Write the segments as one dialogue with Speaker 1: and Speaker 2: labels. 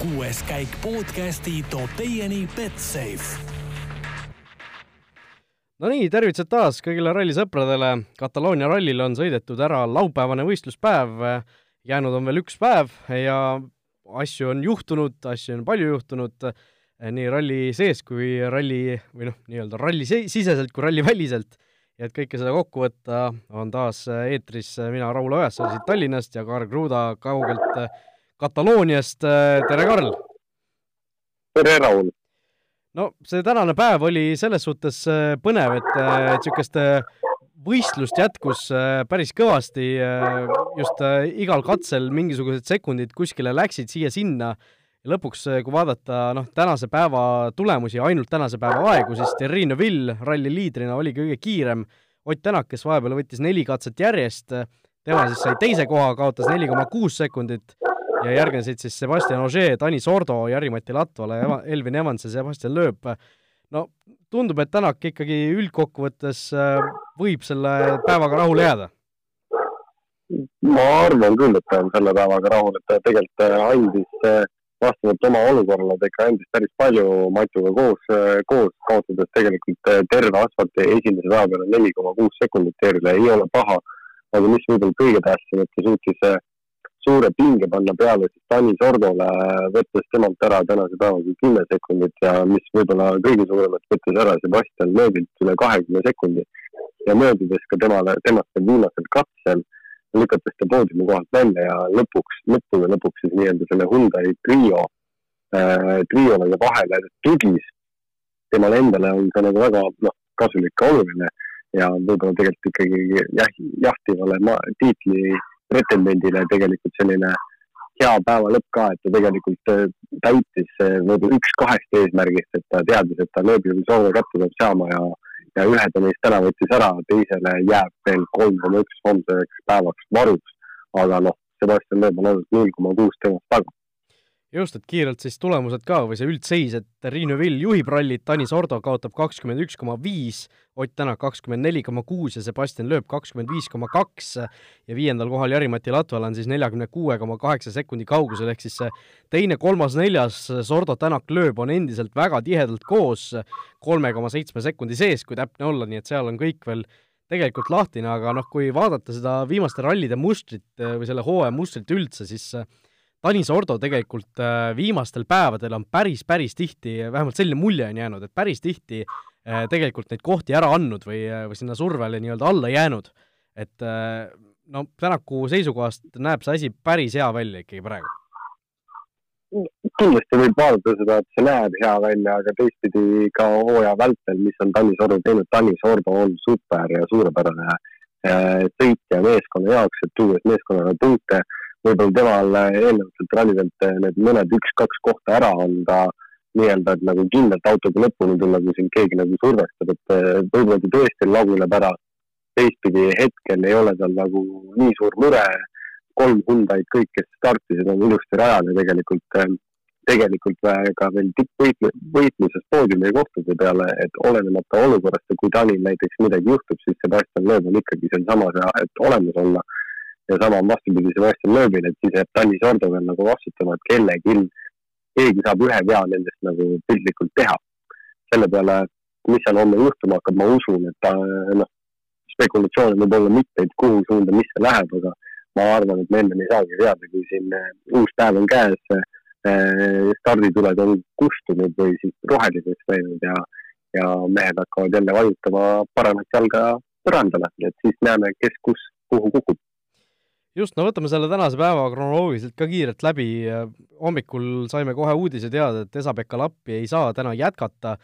Speaker 1: kuues käik podcasti toob teieni Betsafe.
Speaker 2: Nonii, tervitused taas kõigile rallisõpradele. Kataloonia rallil on sõidetud ära laupäevane võistluspäev, jäänud on veel üks päev ja asju on juhtunud, asju on palju juhtunud nii ralli sees kui ralli või noh, nii-öelda ralli siseselt kui ralli väliselt. ja et kõike seda kokku võtta, on taas eetris mina, Raul Ojasaar siit Tallinnast ja Kaar Kruda kaugelt Katalooniast, tere Karl!
Speaker 3: tere, Raul!
Speaker 2: no see tänane päev oli selles suhtes äh, põnev, et niisugust äh, võistlust jätkus äh, päris kõvasti, just igal katsel mingisugused sekundid kuskile läksid siia-sinna ja lõpuks, kui vaadata noh, tänase päeva tulemusi, ainult tänase päeva aegu, siis Terrine Vill ralli liidrina oli kõige kiirem, Ott Tänak, kes vahepeal võttis neli katset järjest, tema siis sai teise koha, kaotas neli koma kuus sekundit ja järgnesid siis Sebastian Ogier, Tanis Ordo, Jari-Mati Latvala, Elvin Evans ja Sebastian Loeb. no tundub, et Tänak ikkagi üldkokkuvõttes äh, võib selle päevaga rahule jääda?
Speaker 3: ma arvan küll, et ta on selle päevaga rahul, et ta tegelikult äh, andis äh, vastavalt oma olukorrale, ta ikka andis päris palju Matuga koos, koos kaotades tegelikult terve asfalti esimese päeva peale neli koma kuus sekundit Eerile, ei ole paha. aga mis võib-olla kõige tähtsam, et ta suutis suure pinge panna peale siis Tanis Ordole, võttes temalt ära tänase päevaga kümme sekundit ja mis võib-olla kõige suuremalt võttis ära Sebastian Loebilt üle kahekümne sekundi ja möödudes ka temale, temast veel viimasel katsel, lükates ta poodiumi kohalt välja ja lõpuks, lõppude lõpuks siis nii-öelda selle Hyundai trio äh,, triole vahele tugis. temale endale on see nagu väga noh, kasulik ja oluline ja võib-olla tegelikult ikkagi jah, jahtivale tiitli pretendendile tegelikult selline hea päeva lõpp ka, et ta tegelikult äh, täitis äh, võib-olla üks kahest eesmärgist, et ta teadis, et ta lööbi soove kätte peab saama ja, ja ühe ta neist täna võttis ära, teisele jääb veel kolm koma üks homseks päevaks varuks. aga noh, Sebastian Loeb on olnud null koma kuus temast taga
Speaker 2: just, et kiirelt siis tulemused ka või see üldseis, et Riinu Vill juhib rallit, Tanis Ordo kaotab kakskümmend üks koma viis, Ott Tänak kakskümmend neli koma kuus ja Sebastian Loeb kakskümmend viis koma kaks. Ja viiendal kohal Jari-Mati Latval on siis neljakümne kuue koma kaheksa sekundi kaugusel, ehk siis see teine, kolmas, neljas, Sordo, Tänak, Loeb on endiselt väga tihedalt koos, kolme koma seitsme sekundi sees, kui täpne olla, nii et seal on kõik veel tegelikult lahtine, aga noh, kui vaadata seda viimaste rallide mustrit või selle hooaja mustrit üldse, siis Tanis Ordo tegelikult äh, viimastel päevadel on päris, päris tihti, vähemalt selline mulje on jäänud, et päris tihti äh, tegelikult neid kohti ära andnud või, äh, või sinna survele nii-öelda alla jäänud. et no Tänaku seisukohast näeb see asi päris hea välja ikkagi praegu.
Speaker 3: kindlasti võib vaadata seda, et see näeb hea välja, aga teistpidi ka hooaja vältel, mis on Tanis Ordo teinud, Tanis Ordo on super ja suurepärane sõitja meeskonna jaoks, et tuues meeskonnale punkte võib-olla temal eelnevatelt rallidelt eh, need mõned üks-kaks kohta ära anda nii-öelda, et nagu kindlalt autoga lõpuni tulla, kui sind keegi nagu survestab, et eh, võib-olla ta tõesti laguneb ära. teistpidi hetkel ei ole tal nagu nii suur mure, kolm Hyundai'd, kõik, kes startisid, on ilusti rajal ja tegelikult, tegelikult ka veel tippvõitluses poodiumi kohtade peale, et olenemata olukorrast ja kui Tanil näiteks midagi juhtub, siis Sebastian Loeb on ikkagi sealsamas ja et olemas olla ja sama on vastupidi Sebastian Loebile, et siis jääb Tanis Ordogan nagu vastutama, et kellelgi, keegi saab ühe vea nendest nagu piltlikult teha. selle peale, mis seal homme juhtuma hakkab, ma usun, et ta noh, spekulatsioone võib olla mitmeid, kuhu suunda, mis see läheb, aga ma arvan, et me ennem ei saagi teada, kui siin äh, uus päev on käes äh,, stardituled on kustunud või siis roheliseks läinud ja, ja mehed hakkavad jälle vajutama paremat jalga põrandale, et siis näeme, kes kus, kuhu kukub
Speaker 2: just, no võtame selle tänase päeva kronoloogiliselt ka kiirelt läbi, hommikul saime kohe uudise teada, et Esa-Pekka Lappi ei saa täna jätkata,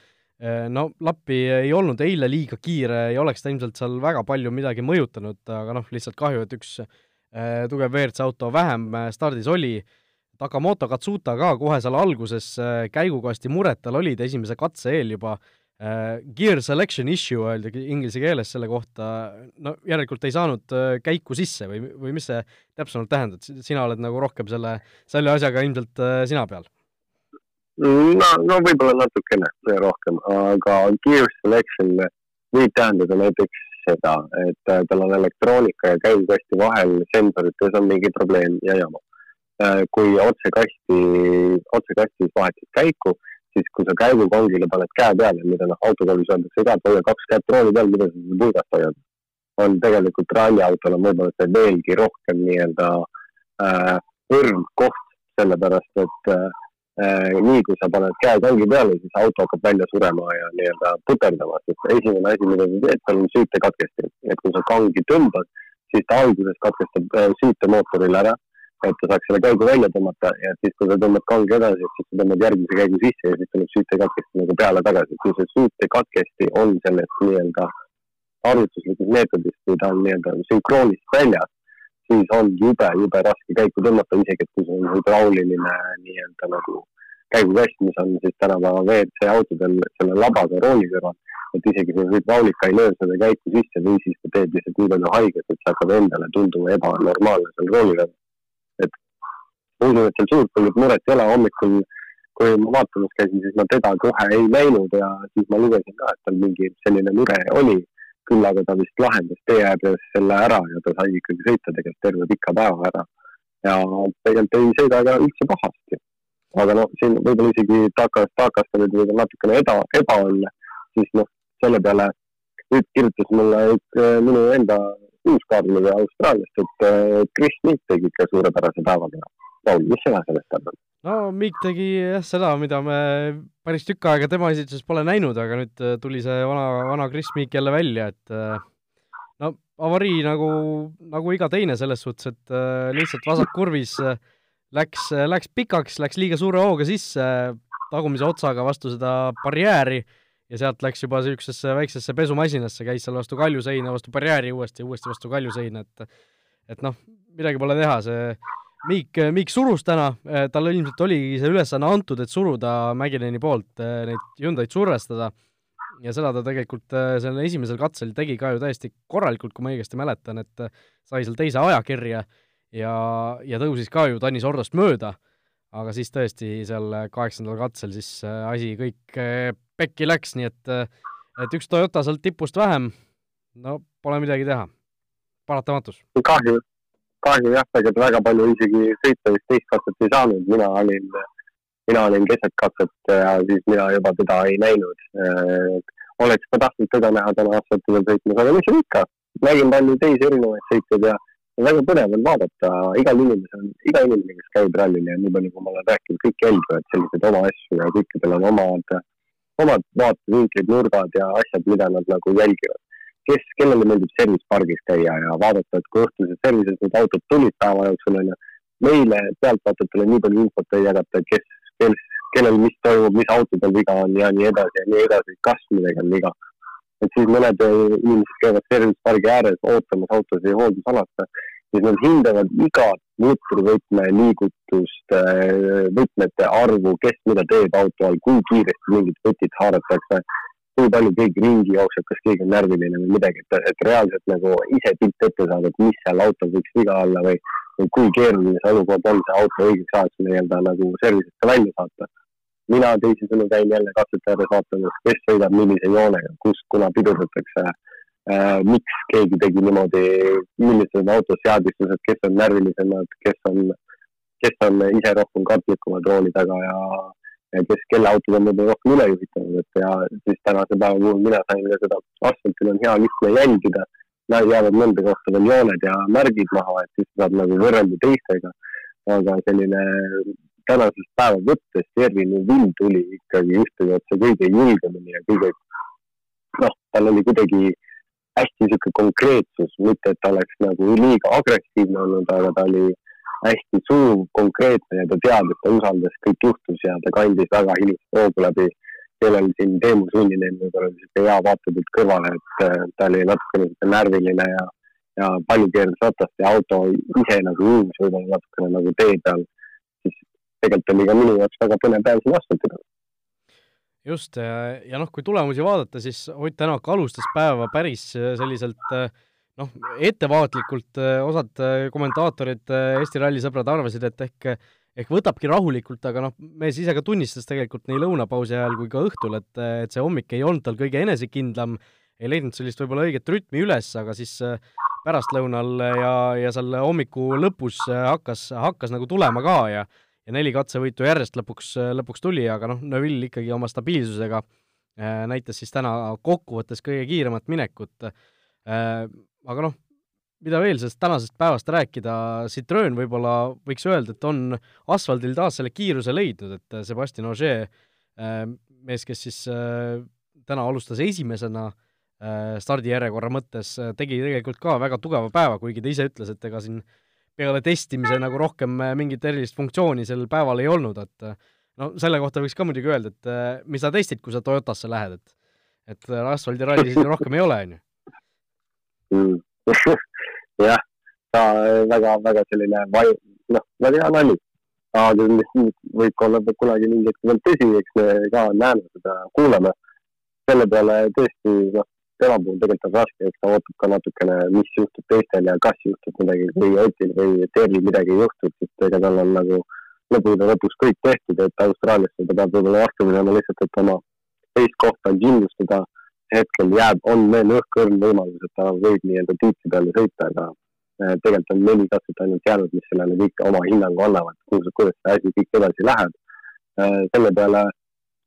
Speaker 2: no Lappi ei olnud eile liiga kiire, ei oleks ta ilmselt seal väga palju midagi mõjutanud, aga noh, lihtsalt kahju, et üks eh, tugev WRC auto vähem eh, stardis oli, Takamoto Katsuta ka kohe seal alguses eh, käigukasti mured tal olid esimese katse eel juba Uh, gear selection issue öeldi inglise keeles selle kohta, no järelikult ei saanud uh, käiku sisse või, või mis see täpsemalt tähendab, sina oled nagu rohkem selle, selle asjaga ilmselt uh, sina peal?
Speaker 3: no, no võib-olla natukene rohkem, aga gear selection võib tähendada näiteks seda, et tal on elektroonika ja käigukasti vahel sensorites on mingi probleem ja jama. kui otsekasti, otsekastis vahetasid käiku, siis kui sa käigukongile paned käe peale, mida noh, autokoolis öeldakse et hoia kaks kätt rooli peal, mida sa seda pulgast hoiad, on tegelikult ralliautol on võib-olla see veelgi rohkem nii-öelda äh, õrn koht, sellepärast et äh, nii kui sa paned käe kongi peale, siis auto hakkab välja surema ja nii-öelda puterdama, sest esimene asi, mida sa teed, tal on süütekatkestus, et kui sa kangi tõmbad, siis ta alguses katkestab äh, süüte mootoril ära et ta saaks selle käigu välja tõmmata ja siis, kui sa tõmbad kangi edasi, siis sa tõmbad järgmise käigu sisse ja siis tuleb süütekatkesti nagu peale tagasi. kui see süütekatkesti on sellest nii-öelda arvutuslikust meetodist, kui ta on nii-öelda sünkroonist väljas, siis on jube, jube raske käiku tõmmata, isegi et kui sul on hüdrauliline nii-öelda nagu käigukast, mis on siis tänapäeva WRC autodel selle labaga rooli kõrval, et isegi kui hüdraulika ei löö seda käiku sisse või siis ta teeb lihtsalt nii palju haiget, et see hakkab endale tunduma ebanormaalne seal rooli kõrval ma usun, et seal suurt muret ei ole, hommikul kui ma vaatamas käisin, siis ma teda kohe ei näinud ja siis ma lugesin ka, et tal mingi selline mure oli. küll aga ta vist lahendas tee ääres selle ära ja ta sai ikkagi sõita tegelikult terve pika päeva ära. ja tegelikult ei sõida ka üldse pahasti. aga noh, siin võib-olla isegi takas, takas ta nüüd võib-olla natukene eba, ebaõnne, siis noh, selle peale nüüd kirjutas mulle üks äh, minu enda uuskaarlane Austraaliast, et Chris Meek tegi ikka suurepärase päeva täna Paul, mis sina sellest arvad?
Speaker 2: no Mikk tegi jah seda, mida me päris tükk aega tema esituses pole näinud, aga nüüd äh, tuli see vana, vana Chris Meek jälle välja, et äh, no avarii nagu, nagu iga teine selles suhtes, et äh, lihtsalt vasakkurvis läks, läks pikaks, läks liiga suure hooga sisse, tagumise otsaga vastu seda barjääri ja sealt läks juba niisugusesse väiksesse pesumasinasse, käis seal vastu kaljuseina, vastu barjääri uuesti, uuesti vastu kaljuseina, et et noh, midagi pole teha, see Miik, Miik surus täna, eh, talle ilmselt oligi see ülesanne antud, et suruda Mäkineni poolt eh, neid Hyundai'd survestada. Ja seda ta tegelikult eh, sellel esimesel katsel tegi ka ju täiesti korralikult, kui ma õigesti mäletan, et sai seal teise aja kirja ja, ja tõusis ka ju Tanis Ordost mööda, aga siis tõesti seal kaheksandal katsel siis asi kõik pekki läks, nii et et üks Toyota sealt tipust vähem, no pole midagi teha, paratamatus.
Speaker 3: kahju tegelikult väga palju isegi sõita vist teist katset ei saanud, mina olin, mina olin keset katset ja siis mina juba teda ei näinud. oleks ka tahtnud teda näha täna asfaltidel sõitmas, aga mis seal ikka, nägin palju teisi erinevaid sõitjaid ja väga põnev on vaadata, igal inimesel, iga inimene, kes käib rallil ja nii palju, kui ma olen rääkinud, kõik jälgivad selliseid oma asju ja kõikidel on omad, omad vaatevinklid, nurgad ja asjad, mida nad nagu jälgivad kes, kellele meeldib service pargis käia ja vaadata, et kui õhtused service'id need autod tulid päeva jooksul, onju. meile pealtvaatajatele nii palju infot ei jagata, kes, kes, kellel mis toimub, mis autodel viga on ja nii edasi ja nii edasi, kas midagi on viga. et siis mõned inimesed käivad service pargi ääres ootamas autosid hooldusalasse, siis nad hindavad igat mootorivõtme liigutust, võtmete arvu, kes mida teeb auto all, kui kiiresti mingit võtit haaratakse kui palju keegi ringi jookseb, kas keegi on närviline või midagi, et, et reaalselt nagu ise pilt ette saada, et mis seal autol võiks viga olla või, või kui keeruline see olukord on, see auto õigeks ajaks nii-öelda nagu service'isse välja saata. mina teisisõnu käin jälle katsete ääres vaatamas, kes sõidab millise joonega, kus, kuna pidurdatakse äh,, miks keegi tegi niimoodi, millised on auto seadistused, kes on närvilisemad, kes on, kes on ise rohkem kartlikumad rooli taga ja kes, kelle autod on võib-olla rohkem üle juhitanud, et ja siis tänase päeva puhul mina sain ka seda, asfaltil on hea lihtne jälgida, jäävad mõnda kohta veel jooned ja märgid maha, et siis saab nagu võrrelda teistega. aga selline tänasest päeva võttes Ervin Vill tuli ikkagi ühtegi otsa kõige julgemini ja kõige, noh, tal oli kuidagi hästi niisugune konkreetsus, mitte et ta oleks nagu liiga agressiivne olnud, aga ta oli hästi sujuv, konkreetne ja ta teab, et ta usaldas, kõik juhtus ja ta kandis väga ilusa hoogu läbi. kellel siin Teemu Sunninen võib-olla oli sihuke hea vaatepilt kõrvale, et äh, ta oli natukene närviline ja, ja palju keeras ratast ja auto ise nagu ujus võib-olla natukene nagu tee peal. siis tegelikult oli ka minu jaoks väga põnev päev siin asfalti peal
Speaker 2: just, ja noh, kui tulemusi vaadata, siis Ott Tänak alustas päeva päris selliselt äh, noh, ettevaatlikult äh, osad äh, kommentaatorid, äh, Eesti rallisõbrad arvasid, et ehk ehk võtabki rahulikult, aga noh, mees ise ka tunnistas tegelikult nii lõunapausi ajal kui ka õhtul, et, et see hommik ei olnud tal kõige enesekindlam, ei leidnud sellist võib-olla õiget rütmi üles, aga siis pärastlõunal ja, ja seal hommiku lõpus hakkas, hakkas nagu tulema ka ja ja neli katsevõitu järjest lõpuks, lõpuks tuli, aga noh, Neville ikkagi oma stabiilsusega näitas siis täna kokkuvõttes kõige kiiremat minekut. Aga noh, mida veel sellest tänasest päevast rääkida, Citroen võib-olla võiks öelda, et on asfaldil taas selle kiiruse leidnud, et Sebastian Ogier, mees, kes siis täna alustas esimesena äh, Äh, stardijärjekorra mõttes äh, tegi tegelikult ka väga tugeva päeva, kuigi ta ise ütles, et ega siin peale testimise nagu rohkem äh, mingit erilist funktsiooni sel päeval ei olnud, et no selle kohta võiks ka muidugi öelda, et mis sa testid, kui sa Toyotasse lähed, et et asfaldiralli siin rohkem ei ole, on ju.
Speaker 3: Mm. jah, ta väga-väga selline vai-, noh, väga hea nali. aga võib ka olla kunagi mingi hetk veel tõsi, eks me ka näeme seda, kuuleme. selle peale tõesti, noh, tema puhul tegelikult on raske, eks ta ootab ka natukene, mis juhtub teistel ja kas juhtub midagi või Otil või Terri midagi juhtub, sest ega tal on nagu lõppude lõpuks kõik tehtud, et Austraaliasse ta peab võib-olla vastu minema lihtsalt, et oma teist kohta kindlustada. Hetkel jääb, on veel õhkõrn võimalus, et ta võib nii-öelda tiitli peale sõita, aga eh, tegelikult on neli katset ainult jäänud, mis sellele kõik oma hinnangu annavad, kuidas, kuidas see asi kõik edasi läheb. Eh, selle peale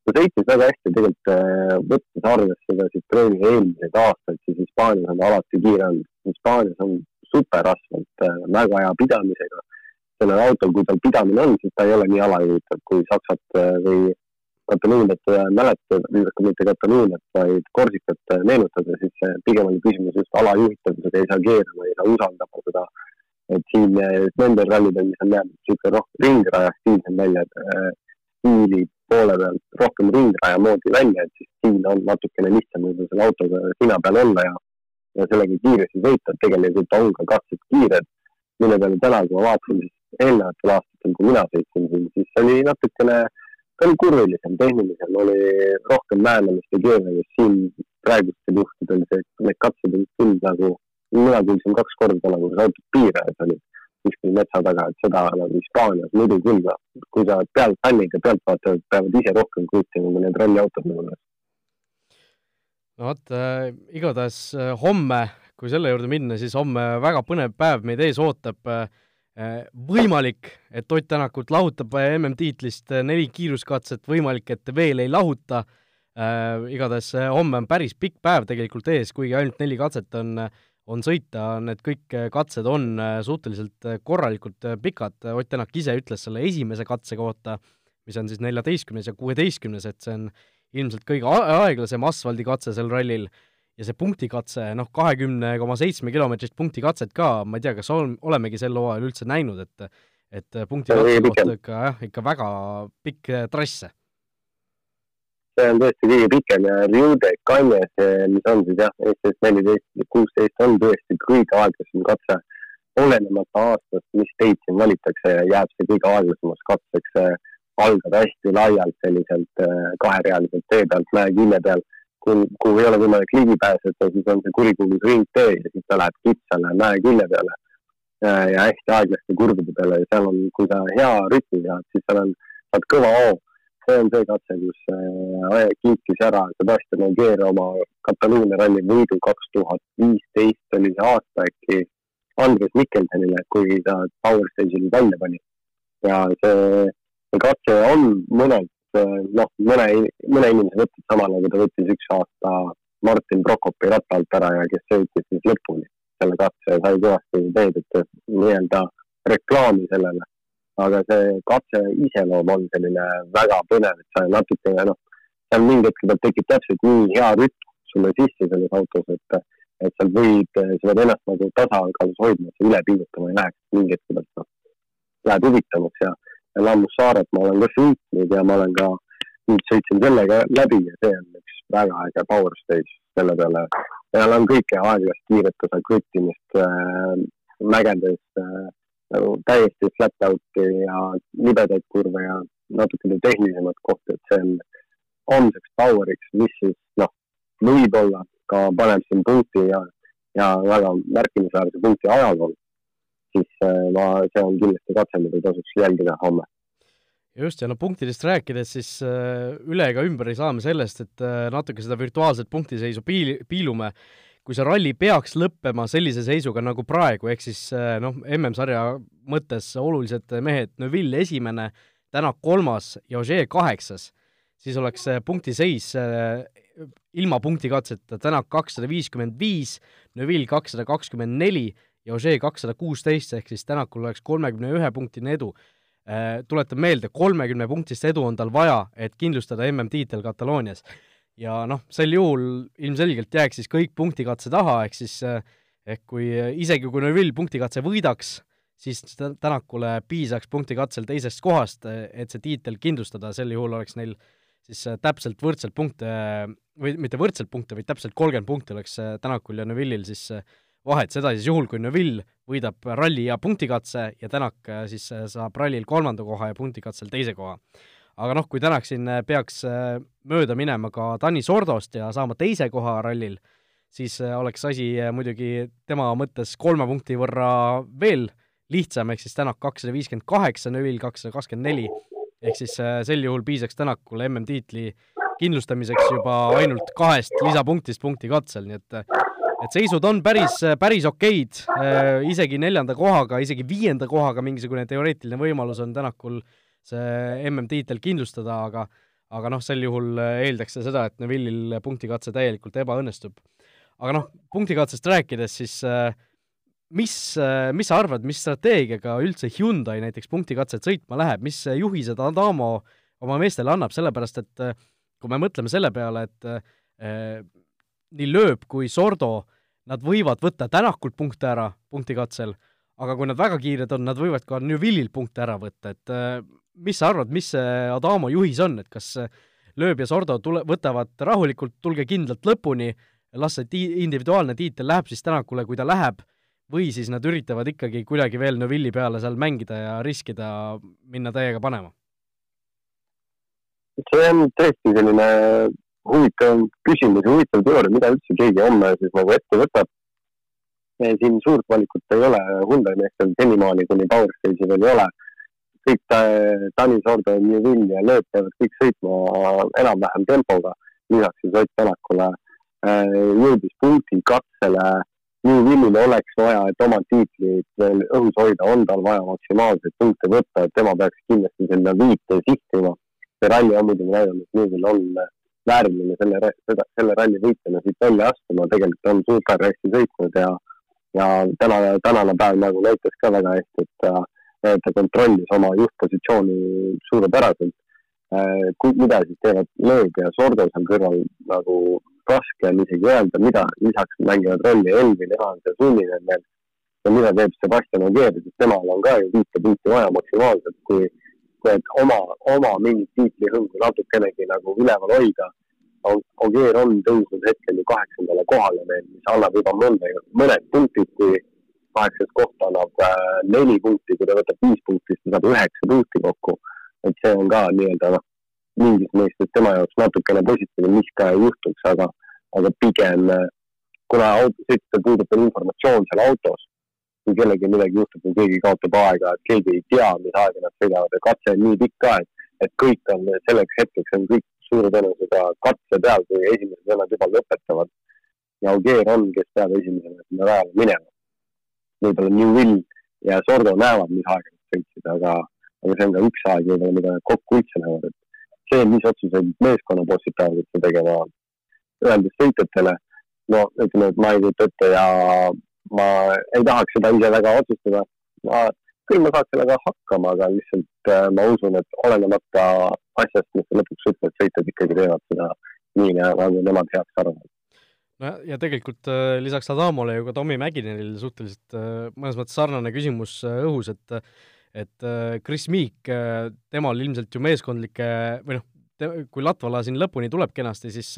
Speaker 3: ta sõitis väga hästi tegelikult äh, võttes arvesse seda Citrooni eelmiseid aastaid, siis Hispaanias on alati kiire olnud. Hispaanias on superasfalt äh, väga hea pidamisega. sellel autol, kui tal pidamine on, siis ta ei ole nii alajuhitav kui Saksat äh, või Katalooniat mäletada, mitte Katalooniat, vaid Korsikat meenutada, siis pigem oli küsimus just alajuhitavusega, ei saa keerama, ei saa usaldama seda. et siin nendel rallidel, mis on jäänud niisugune rohkem ringraja stiilsem välja, stiili poole pealt rohkem ringraja moodi välja, et siis siin on natukene lihtsam võib-olla selle autoga sina peal olla ja, ja sellega kiiresti sõita, et tegelikult on ka katsed kiired, mille peale täna, kui ma vaatasin siis eelnevatel aastatel, kui mina sõitsin siin, siis oli natukene, ta oli kurvilisem, tehnilisem, oli rohkem väänamist ja keeramist, siin praegustel juhtudel see, need katsed olid küll nagu, mina kuulsin kaks korda nagu autot piirajas olid kuskil metsa taga, et seda nagu Hispaanias muidu küll, noh, kui sa pealt fännid ja pealtvaatajad peavad ise rohkem kruutima kui need ralliautod minu meelest.
Speaker 2: no vot äh,, igatahes äh, homme, kui selle juurde minna, siis homme väga põnev päev meid ees ootab äh,. Võimalik, et Ott Tänakut lahutab MM-tiitlist äh, neli kiiruskatset, võimalik, et veel ei lahuta. Äh,. igatahes äh, homme on päris pikk päev tegelikult ees, kuigi ainult neli katset on äh, on sõita, need kõik äh, katsed on äh, suhteliselt äh, korralikult pikad, Ott Tänak ise ütles selle esimese katse kohta, mis on siis neljateistkümnes ja kuueteistkümnes, et see on ilmselt kõige aeglasem asfaldikatse sel rallil ja see punktikatse, noh, kahekümne koma seitsme kilomeetrist punktikatset ka, ma ei tea, kas on, olemegi sel hooajal üldse näinud, et et punktikatse kohta ikka jah, ikka väga pikk trass
Speaker 3: see on tõesti kõige pikem ja Riude Kanjes, mis on siis jah, Eestis neliteist kuusteist on tõesti kõige aeglasem katse. olenemata aastast, mis teid siin valitakse, jääb see kõige aeglasemaks katseks. algab hästi laialt selliselt äh, kaherealiselt tee pealt mäekülje peal, kuhu, kuhu ei ole võimalik ligi pääseda, siis on see kurikuulus ringtee ja siis ta läheb kitsale mäekülje peale äh, ja hästi aeglaste kurvide peale ja seal on, kui sa hea rütmi saad, siis seal on, saad kõva hoo see on see katse, kus äh, kiitis ära Sebastian Ogier oma Kataloonia ralli võidu kaks tuhat viisteist oli see aasta äkki Andres Mikkelsonile, kui ta Power Stage'il välja pani. ja see, see katse on mõnelt, noh, mõne, mõne inimese võtnud sama nagu ta võttis üks aasta Martin Prokopi ratta alt ära ja kes sõitis siis lõpuni selle katse ja sai kõvasti teed, et nii-öelda reklaami sellele. Aga see katse iseloom on selline väga põnev, et sa natukene noh, seal mingi hetk tekib täpselt nii hea rütm sulle sisse selles autos, et, et seal võid, sa pead ennast nagu tasakaalus hoidma, et sa üle pingutama ei läheks. Mingi hetk pealt, noh, läheb huvitavaks ja, ja Lammussaaret ma olen ka sõitnud ja ma olen ka nüüd sõitsin sellega läbi ja see on üks väga äge power stage selle peale. seal on kõike aeglast kiiretuse, kruttimist äh,, mägedes äh, nagu täiesti flat out'i ja libedaid kurve ja natukene tehnilisemat kohta, et see on homseks power'iks, mis siis noh, võib-olla ka paneb siin punkti ja, ja väga märkimisväärse punkti ajalool, siis äh, ma, see on kindlasti katse, mida tasuks jälgida homme.
Speaker 2: Just, ja no punktidest rääkides, siis äh, üle ega ümber ei saa me sellest, et äh, natuke seda virtuaalset punktiseisu piil-, piilume. Kui see ralli peaks lõppema sellise seisuga nagu praegu, ehk siis noh, MM-sarja mõttes olulised mehed, Neville esimene, Tänak kolmas ja Ogier kaheksas, siis oleks punktiseis ilma punktikatseta Tänak kakssada viiskümmend viis, Neville kakssada kakskümmend neli Ogier kakssada kuusteist, ehk siis Tänakul oleks kolmekümne ühe punktine edu. Tuletan meelde, kolmekümne punktist edu on tal vaja, et kindlustada MM-tiitel Kataloonias. ja noh, sel juhul ilmselgelt jääks siis kõik punktikatse taha, ehk siis ehk kui isegi, kui Neville punktikatse võidaks, siis Tänakule piisaks punktikatsel teisest kohast, et see tiitel kindlustada, sel juhul oleks neil siis täpselt võrdselt punkte, või mitte võrdselt punkte, vaid täpselt kolmkümmend punkti oleks Tänakul ja Neville'il siis vahet, seda siis juhul, kui Neville võidab ralli ja punktikatse ja Tänak äh, siis äh, saab rallil kolmanda koha ja punktikatsel teise koha. aga noh, kui Tänak siin äh, peaks mööda minema ka Tanis Ordost ja saama teise koha rallil, siis oleks asi muidugi tema mõttes kolme punkti võrra veel lihtsam, ehk siis Tänak kakssada viiskümmend kaheksa, Neville kakssada kakskümmend neli, ehk siis sel juhul piisaks Tänakule MM-tiitli kindlustamiseks juba ainult kahest lisapunktist punkti katsel, nii et et seisud on päris, päris okeid, äh, isegi neljanda kohaga, isegi viienda kohaga mingisugune teoreetiline võimalus on Tänakul see MM-tiitel kindlustada, aga aga noh, sel juhul eeldaks see seda, et Neville'il punktikatse täielikult ebaõnnestub. aga noh, punktikatsest rääkides, siis äh, mis, äh, mis sa arvad, mis strateegiaga üldse Hyundai näiteks punktikatset sõitma läheb, mis juhised Adamo oma meestele annab, sellepärast et kui me mõtleme selle peale, et nii Lööb kui Sordo, nad võivad võtta Tänakult punkte ära punktikatsel, aga kui nad väga kiired on, nad võivad ka Neuvillilt punkte ära võtta, et äh, mis sa arvad, mis see Adamo juhis on, et kas Lööb ja Sordo tule, võtavad rahulikult, tulge kindlalt lõpuni, las see ti-, individuaalne tiitel läheb siis Tänakule, kui ta läheb, või siis nad üritavad ikkagi kuidagi veel Neuvilli peale seal mängida ja riskida, minna täiega panema?
Speaker 3: see on tõesti selline huvitav küsimus ja huvitav teooria, mida üldse keegi homme siis nagu ette võtab. siin suurt valikut ei ole Hyundai meestel senimaani, kuni Power Stage'i veel ei ole. kõik Tanis Ordo, Newvil ja Lööp peavad kõik sõitma enam-vähem tempoga, lisaks siis Ott Tänakule äh, jõudis punkti katsele. Newvillil oleks vaja, et oma tiitlit veel õhus hoida, on tal vaja maksimaalseid punkte võtta, et tema peaks kindlasti sinna viite sihtima. see ralli on muidugi näidanud, et Newvill on vääriline selle, seda, selle ralli võitjana siit välja astuma, tegelikult on super hästi sõitnud ja ja tänane, tänane päev nagu näitas ka väga hästi, et ta, ta kontrollis oma juhtpositsiooni suurepäraselt. Äh, mida siis teevad Leeg ja Sordo seal kõrval nagu raske on isegi öelda, mida lisaks mängivad rolli Elvin, Evans ja Sunninen veel. ja mida teeb Sebastian Ogier, sest temal on ka ju viite punkti vaja maksimaalselt, kui et oma, oma mingit tiitlihõngu natukenegi nagu üleval hoida. Ogier on tõusnud hetkel ju kaheksandale kohale veel, mis annab juba mõnda, mõned punktid, kui kaheksas koht annab äh, neli punkti, kui ta võtab viis punkti, siis ta saab üheksa punkti kokku. et see on ka nii-öelda noh, mingis mõistes tema jaoks natukene positiivne, mis ka ei juhtuks, aga, aga pigem äh, kuna sõitjatel puudub veel informatsioon seal autos, kui kellelgi midagi juhtub või keegi kaotab aega, et keegi ei tea, mis aega nad sõidavad ja katse on nii pikk ka, et, et kõik on selleks hetkeks on kõik suure tõenäosusega katse peal, kui esimesed vennad juba lõpetavad. ja Ogier on, kes peab esimesena sinna rajale minema. võib-olla New Will ja Sordo näevad, mis aega nad sõitsid, aga, aga see on ka üks aeg võib-olla, mida nad kokku üldse näevad, et see, mis otsuseid meeskonnabossid peavad üldse tegema, öeldes sõitjatele, no ütleme, et ma ei kujuta ette ja ma ei tahaks seda ise väga otsustada. ma, küll ma saaks sellega hakkama, aga lihtsalt äh, ma usun, et olenemata asjast, mis lõpuks ütlevad, sõitjad ikkagi teevad seda nii, nagu nemad heaks arvavad
Speaker 2: no ja tegelikult äh, lisaks Adamole ju ka Tommy Mäkinenil suhteliselt äh, mõnes mõttes sarnane küsimus õhus, et et Chris Meek temal ilmselt ju meeskondlikke või noh, kui Latvala siin lõpuni tuleb kenasti, siis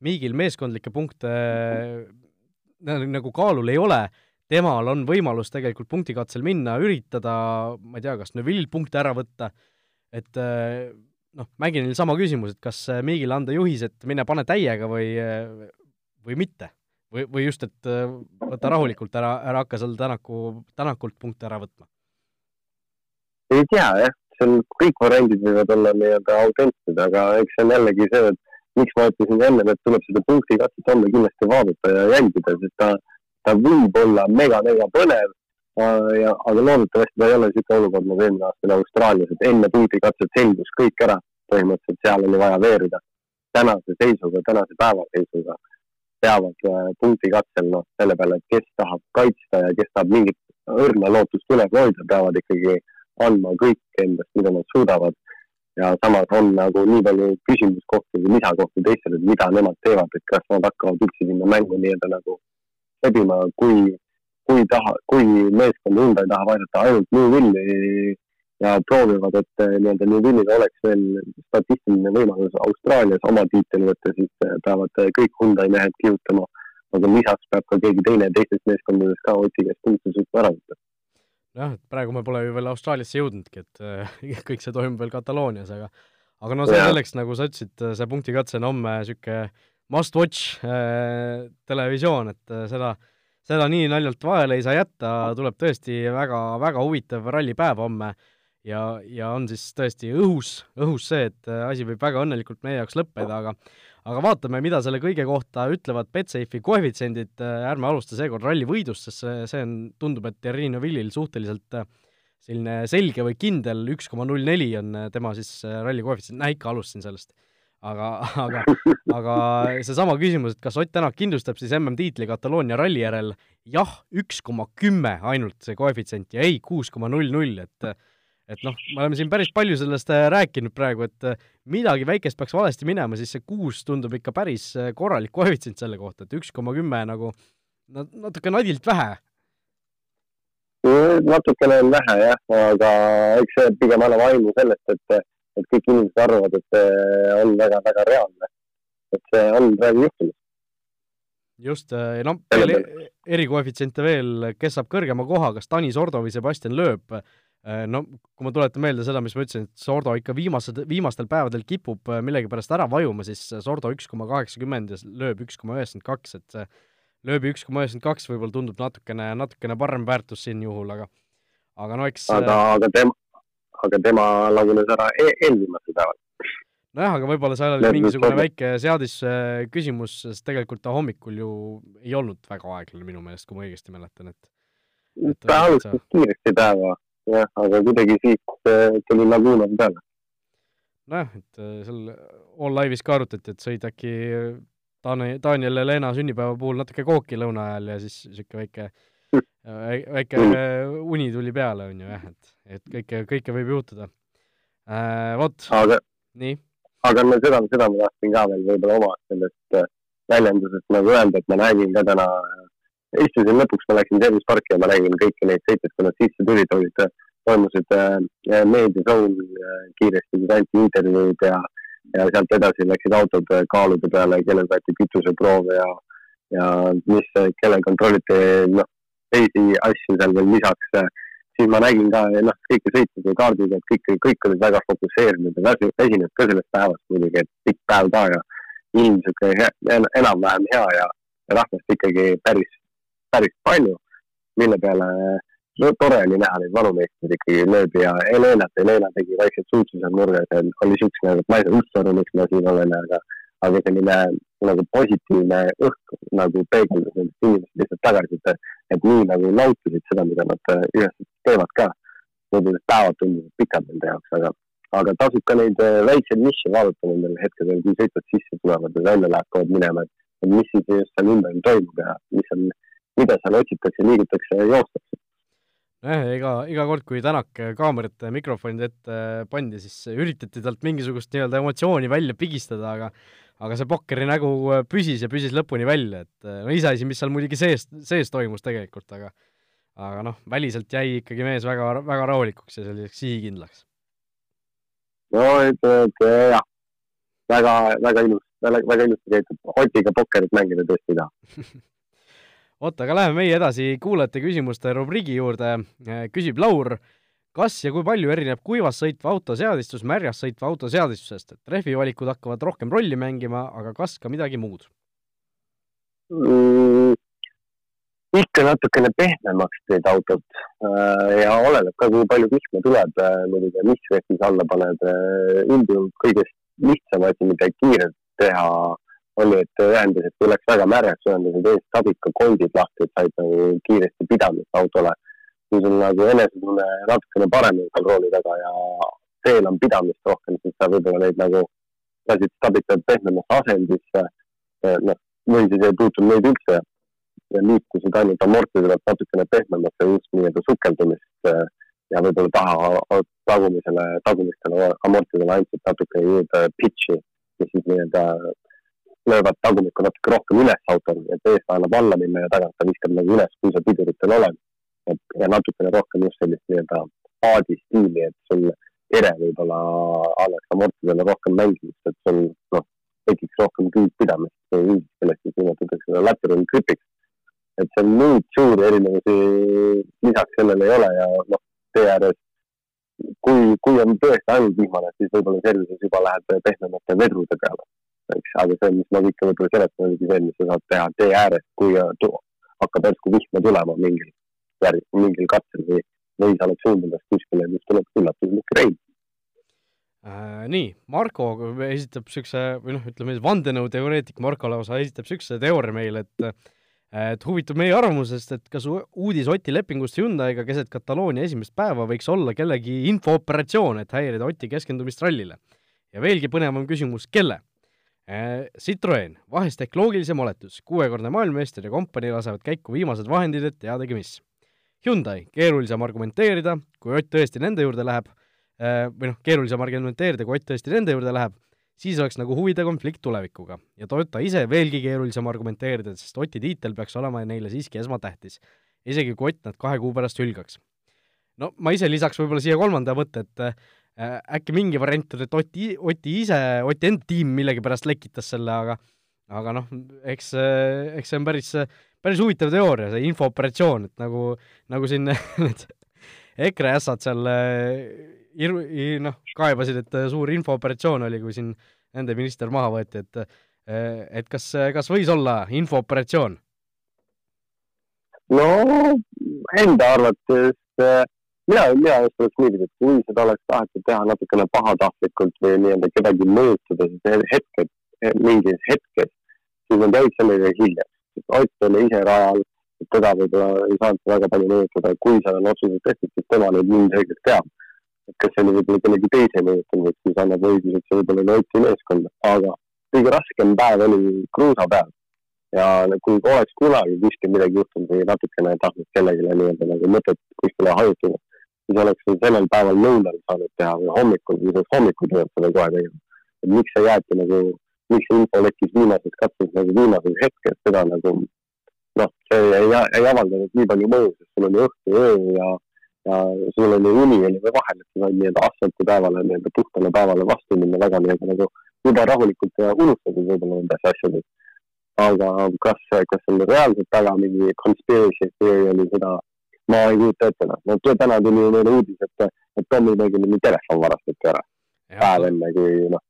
Speaker 2: Meegil meeskondlikke punkte nagu kaalul ei ole, temal on võimalus tegelikult punktikatsel minna, üritada, ma ei tea, kas Neville punkte ära võtta, et eh, noh, Mäginil sama küsimus, et kas eh, Miigile anda juhis, et mine pane täiega või, eh, või mitte. või, või just, et võta rahulikult ära, ära hakka seal Tänaku, Tänakult punkte ära võtma?
Speaker 3: ei tea jah, seal kõik variandid võivad olla nii-öelda autentsed, aga eks see on jällegi see, et miks ma ütlesin ennem, et tuleb seda punktikatset homme kindlasti vaadata ja jälgida, sest ta, ta võib olla mega-mega põnev. ja, aga loodetavasti ta ei ole niisugune olukord nagu eelmine aasta Austraalias, et enne punktikatset selgus kõik ära, põhimõtteliselt seal oli vaja veerida. tänase seisuga, tänase päeva seisuga peavad äh, punktikatsel, noh, selle peale, et kes tahab kaitsta ja kes tahab mingit õrna lootust üles hoida, peavad ikkagi andma kõik endast, mida nad suudavad ja samas on nagu nii palju küsimuskohti või lisakohti teistele, et mida nemad teevad, et kas nad hakkavad üldse sinna mängu nii-öelda nagu sebima, kui, kui taha, kui meeskond Hyundai tahab aidata ainult Newvilli ja proovivad, et eh, nii-öelda Newvillil oleks veel statistiline võimalus Austraalias oma tiitel võtta, siis eh, peavad eh, kõik Hyundai mehed kihutama. aga lisaks peab ka keegi teine teistest meeskondadest ka Oti käest punkte suutma ära võtta
Speaker 2: jah, et praegu me pole ju veel Austraaliasse jõudnudki, et äh, kõik see toimub veel Kataloonias, aga aga no see selleks, nagu sa ütlesid, see punktikatse on homme niisugune must watch äh, televisioon, et äh, seda, seda nii naljalt vahele ei saa jätta, tuleb tõesti väga, väga huvitav rallipäev homme. Ja, ja on siis tõesti õhus, õhus see, et äh, asi võib väga õnnelikult meie jaoks lõppeda, aga aga vaatame, mida selle kõige kohta ütlevad Betsafe'i koefitsiendid, äh, ärme alusta seekord ralli võidust, sest see, see on, tundub, et Terrino Villil suhteliselt äh, selline selge või kindel, üks koma null neli on äh, tema siis ralli koefitsient, näe ikka alustasin sellest. aga, aga, aga seesama küsimus, et kas Ott Tänak kindlustab siis MM-tiitli Kataloonia ralli järel, jah, üks koma kümme ainult see koefitsient ja ei kuus koma null null, et et noh, me oleme siin päris palju sellest äh, rääkinud praegu, et äh, midagi väikest peaks valesti minema, siis see kuus tundub ikka päris äh, korralik koefitsient selle kohta, et üks koma kümme nagu natuke nadilt vähe.
Speaker 3: natukene on vähe jah, aga eks see pigem annab aimu sellest, et, et kõik inimesed arvavad, et see on väga-väga reaalne. et see on praegu juhtunud.
Speaker 2: just, no veel erikoefitsiente veel, kes saab kõrgema koha, kas Tanis Ordo või Sebastian Loeb no kui ma tuletan meelde seda, mis ma ütlesin, et Sordo ikka viimased, viimastel päevadel kipub äh, millegipärast ära vajuma, siis Sordo üks koma kaheksakümmend ja lööb üks koma üheksakümmend kaks, et see lööbi üks koma üheksakümmend kaks võib-olla tundub natukene, natukene parem väärtus siin juhul, aga aga no eks
Speaker 3: aga, äh, aga tema, aga tema lagunes ära e eelviimasel päeval.
Speaker 2: nojah, aga võib-olla seal oli mingisugune väike seadis küsimus, sest tegelikult ta hommikul ju ei olnud väga aeglane minu meelest, kui ma õigesti mäletan, et,
Speaker 3: et ta alustas kiiresti päeva jah, aga kuidagi siit äh, tuli laguunad peale.
Speaker 2: nojah, et äh, seal All Live'is ka arutati, et sõid äkki Taani, Daniel ja Leena sünnipäeva puhul natuke kooki lõuna ajal ja siis niisugune väike väike mm. uni tuli peale, on ju, jah, et, et kõike, kõike võib juhtuda äh,. Vot, nii.
Speaker 3: aga no seda, seda ma tahtsin ka veel võib-olla oma sellest äh, väljendusest nagu öelda, et ma nägin ka täna istusin lõpuks, ma läksin Service Parki ja ma nägin kõiki neid sõitjaid, kui nad sisse tulid, olid, toimusid äh, meediasoon äh, kiiresti, kus anti intervjuud ja, ja sealt edasi läksid autod äh, kaalude peale, kellel võeti kütuseproove ja, ja mis, kellel kontrolliti, noh, teisi asju seal veel lisaks äh, siis ma nägin ka, noh, kõiki sõitjaid ja kaardid, et kõik, kõik olid väga fokusseerinud ja väsinud ka sellest päevast muidugi, et pikk päev ka ja ilm niisugune enam-vähem hea ja rahvast ikkagi päris, päris palju, mille peale no tore oli näha neid vanumeesteid ikkagi lööbi ja Helenat, Helena tegi vaikselt suutsu seal nurgas ja oli siukene, et ma ei saa üldse aru, miks ma siin olen, aga, aga selline nagu positiivne õhk nagu peegeldus nendest inimestest lihtsalt tagasi, et, et nii nagu nautisid seda, mida nad äh, üheselt teevad ka. need päevad tunduvad pikad nende jaoks, aga, aga tasub ka neid äh, väikseid nišše vaadata nendel hetkedel, kui sõitjad sisse tulevad ja välja lähevad minema, et mis siis just seal ümber toimub ja mis on mida seal otsitakse, liigutakse ja joostakse.
Speaker 2: nojah, ega iga kord, kui Tänak kaamerate mikrofonide ette pandi, siis üritati talt mingisugust nii-öelda emotsiooni välja pigistada, aga aga see Pokkeri nägu püsis ja püsis lõpuni välja, et no iseasi, mis seal muidugi sees, sees toimus tegelikult, aga aga noh, väliselt jäi ikkagi mees väga, väga rahulikuks ja selliseks sihikindlaks.
Speaker 3: no ütleme, et jah, väga, väga ilus, väga, väga ilusti käitub, Otiga pokkerit mängida tõesti ei taha
Speaker 2: oot, aga läheme meie edasi kuulajate küsimuste rubriigi juurde. Äh, küsib Laur, kas ja kui palju erineb kuivas sõitva auto seadistus märjas sõitva auto seadistusest, et rehvivalikud hakkavad rohkem rolli mängima, aga kas ka midagi muud
Speaker 3: mm,? ikka natukene pehmemaks teed autot äh, ja oleneb ka, kui palju kihma tuleb äh, muidugi, mis rehvis alla paned. üldjuhul kõigest lihtsam asi, mida kiirelt teha, oli, et ühendasid, kui läks väga märjaks, ühendasid eest sabika koldid lahti, et said nagu kiiresti pidamist autole. kui sul nagu enesetunne natukene parem on seal rooli taga ja teel on pidamist rohkem, siis sa võib-olla neid nagu lasid sabikad pehmemasse asendisse, noh, või siis ei puutunud neid üldse ja liikusid ainult amortidele natukene pehmemasse just nii-öelda sukeldumist ja võib-olla taha tagumisele, tagumistele amortidele andsid natuke juurde pitch'i, mis siis nii-öelda löövad tagumikku natuke rohkem üles autol, et eest annab alla minna ja tagant ta viskab nagu üles, kui sa piduritel oled. et ja natukene rohkem just sellist nii-öelda paadi stiili, et sul tere võib-olla annaks amortidele rohkem mängimist, et sul noh, tekiks rohkem küüdpidamist keeles siis nimetatakse seda lateral grip'iks. et seal muid suuri erinevusi lisaks sellele ei ole ja noh, tee ääres kui, kui on tõesti ainult vihmane, siis võib-olla servises juba lähed pehmemate vedrude peale, eks, aga see, mis ma ikka võib-olla seletan, ongi see, mis sa saad teha tee ääres, kui hakkab järsku vihma tulema mingil, mingil katsel või, või sa oled suundumas kuskile, kus tuleb üllatuslik reis
Speaker 2: äh,. nii, Marko esitab niisuguse või noh, ütleme vandenõuteoreetik Marko lausa esitab niisuguse teooria meile, et et huvitub meie arvamusest, et kas uudis Oti lepingust Hyundai'ga keset Kataloonia esimest päeva võiks olla kellegi infooperatsioon, et häirida Oti keskendumist rallile. ja veelgi põnevam küsimus, kelle? Äh, Citroen, vahest ehk loogilisem oletus, kuuekordne maailmameister ja kompanii lasevad käiku viimased vahendid, et teadagi mis. Hyundai, keerulisem argumenteerida, kui Ott tõesti nende juurde läheb, äh, või noh, keerulisem argumenteerida, kui Ott tõesti nende juurde läheb, siis oleks nagu huvide konflikt tulevikuga ja Toyota ise veelgi keerulisem argumenteerida, sest Oti tiitel peaks olema neile siiski esmatähtis, isegi kui Ott nad kahe kuu pärast hülgaks. no ma ise lisaks võib-olla siia kolmanda mõtte, et äh, äkki mingi variant on, et Oti, Oti ise, Oti enda tiim millegipärast lekitas selle, aga aga noh, eks, eks see on päris, päris huvitav teooria, see infooperatsioon, et nagu, nagu siin need EKRE ässad seal iru-, noh, kaebasid, et suur infooperatsioon oli, kui siin nende minister maha võeti, et et kas, kas võis olla infooperatsioon?
Speaker 3: no enda arvates mina, mina just oleks niipidi, et kui seda oleks tahetud teha natukene pahatahtlikult või nii-öelda kedagi mõjutada, siis hetked, mingis hetkes, siis nad jäid sellega hiljaks. Ott oli ise rajal, teda võib-olla ei saanud väga palju mõjutada, kui seal on otsused tehtud, siis tema neid ilmselgelt teab et kas see oli võib-olla kellegi teise mõjutanud, et siis annab õiguse, et see võib-olla oli Oti meeskond, aga kõige raskem päev oli kruusapäev. ja kui oleks kunagi kuskil midagi juhtunud või natukene tahtnud kellelegi nii-öelda nagu mõtet kuskile hajutada, siis oleks sellel päeval lõunal saanud teha või hommikul, siis oleks hommikul tulnud seda kohe tegema. et miks see jäeti nagu, miks see info lekkis viimases katses nagu viimases hetkes, seda nagu noh, see ei, ei avaldanud nii palju mõju, sest sul oli õhtu, öö ja ja sul oli uni oli veel vahel, et sa said nii-öelda asfaltipäevale, nii-öelda puhtale päevale vastu minna väga nii-öelda nagu juba rahulikult ja unustada võib-olla nendes asjades. aga kas, kas seal reaalselt taga mingi conspiracy theory oli, seda ma ei kujuta ette, noh. no täna tuli ju meile uudis, et, et Tommy Mägini telefon varastati ära. päev enne, kui noh.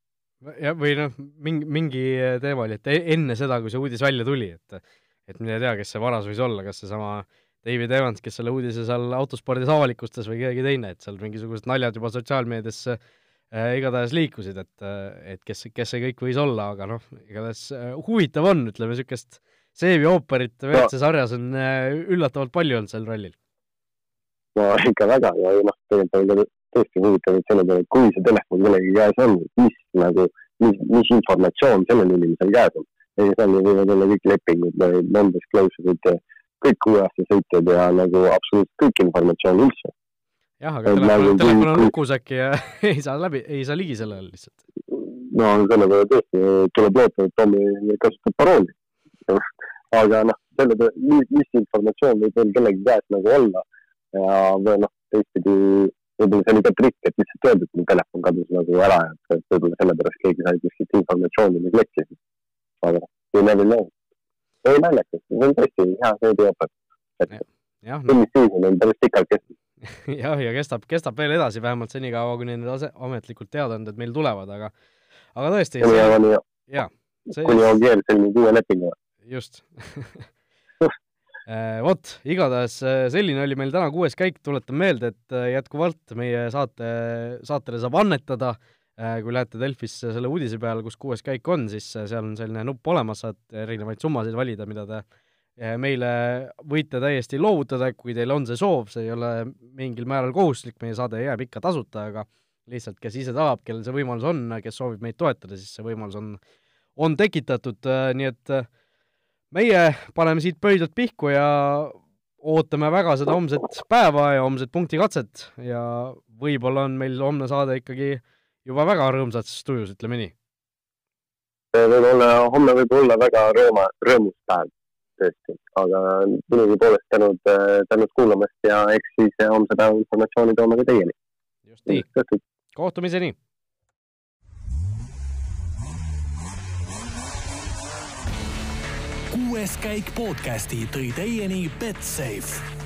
Speaker 2: ja, või noh, mingi, mingi teema oli, et enne seda, kui see uudis välja tuli, et et mine tea, kes see varas võis olla, kas seesama David Evans, kes selle uudise seal autospordis avalikustas või keegi teine, et seal mingisugused naljad juba sotsiaalmeedias äh, igatahes liikusid, et, et kes, kes see kõik võis olla, aga noh, igatahes äh, huvitav on, ütleme niisugust seebi ooperit WRC sarjas on äh, üllatavalt palju olnud sel rallil.
Speaker 3: No ikka väga ja noh, tegelikult on tõesti huvitav, et selle peale, kui see telefon kellegi käes on, mis nagu, mis, mis informatsioon sellel inimesel käes on. ja seal võivad olla kõik lepingud, non-disclosure'id kõik uue-aasta sõitjad ja nagu absoluutselt kõik informatsioon üldse.
Speaker 2: jah, aga telefon, nagu, telefon on lukus äkki ja ei saa läbi, ei saa ligi sellele lihtsalt.
Speaker 3: no selle peale tõesti tuleb loota, et Tommy kasutab parooli. aga noh, selle peale, mis informatsioon võib veel kellegi käes nagu olla ja või noh, teistpidi võib-olla see oli ka trikk, et lihtsalt öeldi, et mu telefon kadus nagu ära, et võib-olla sellepärast keegi sai kuskilt informatsiooni, mis lekkis. aga you never know ei naljakas, see on tõesti hea seediooper. et filmisseason no. on päris pikalt kestnud.
Speaker 2: jah, ja kestab, kestab veel edasi, vähemalt senikaua, kuni need ase-, ametlikud teadaanded meil tulevad, aga aga tõesti.
Speaker 3: kuni on ju, kuni Ogier sõlmib uue lepingu.
Speaker 2: just vot, igatahes äh, selline oli meil täna kuues käik, tuletan meelde, et äh, jätkuvalt meie saate, saatele saab annetada. Kui lähete Delfisse selle uudise peale, kus kuues käik on, siis seal on selline nupp olemas, saad erinevaid summasid valida, mida te meile võite täiesti loovutada, kui teil on see soov, see ei ole mingil määral kohustuslik, meie saade jääb ikka tasuta, aga lihtsalt kes ise tahab, kellel see võimalus on, kes soovib meid toetada, siis see võimalus on, on tekitatud, nii et meie paneme siit pöidlalt pihku ja ootame väga seda homset päeva ja homset punktikatset ja võib-olla on meil homne saade ikkagi juba väga rõõmsas tujus, ütleme nii.
Speaker 3: võib-olla homme võib olla väga rõõma, rõõmus päev tõesti, aga minugi poolest tänud, tänud kuulamast ja eks siis homse päeva informatsiooni toome ka teieni.
Speaker 2: just nii, kohtumiseni!
Speaker 1: Kuues käik podcasti tõi teieni Betsafe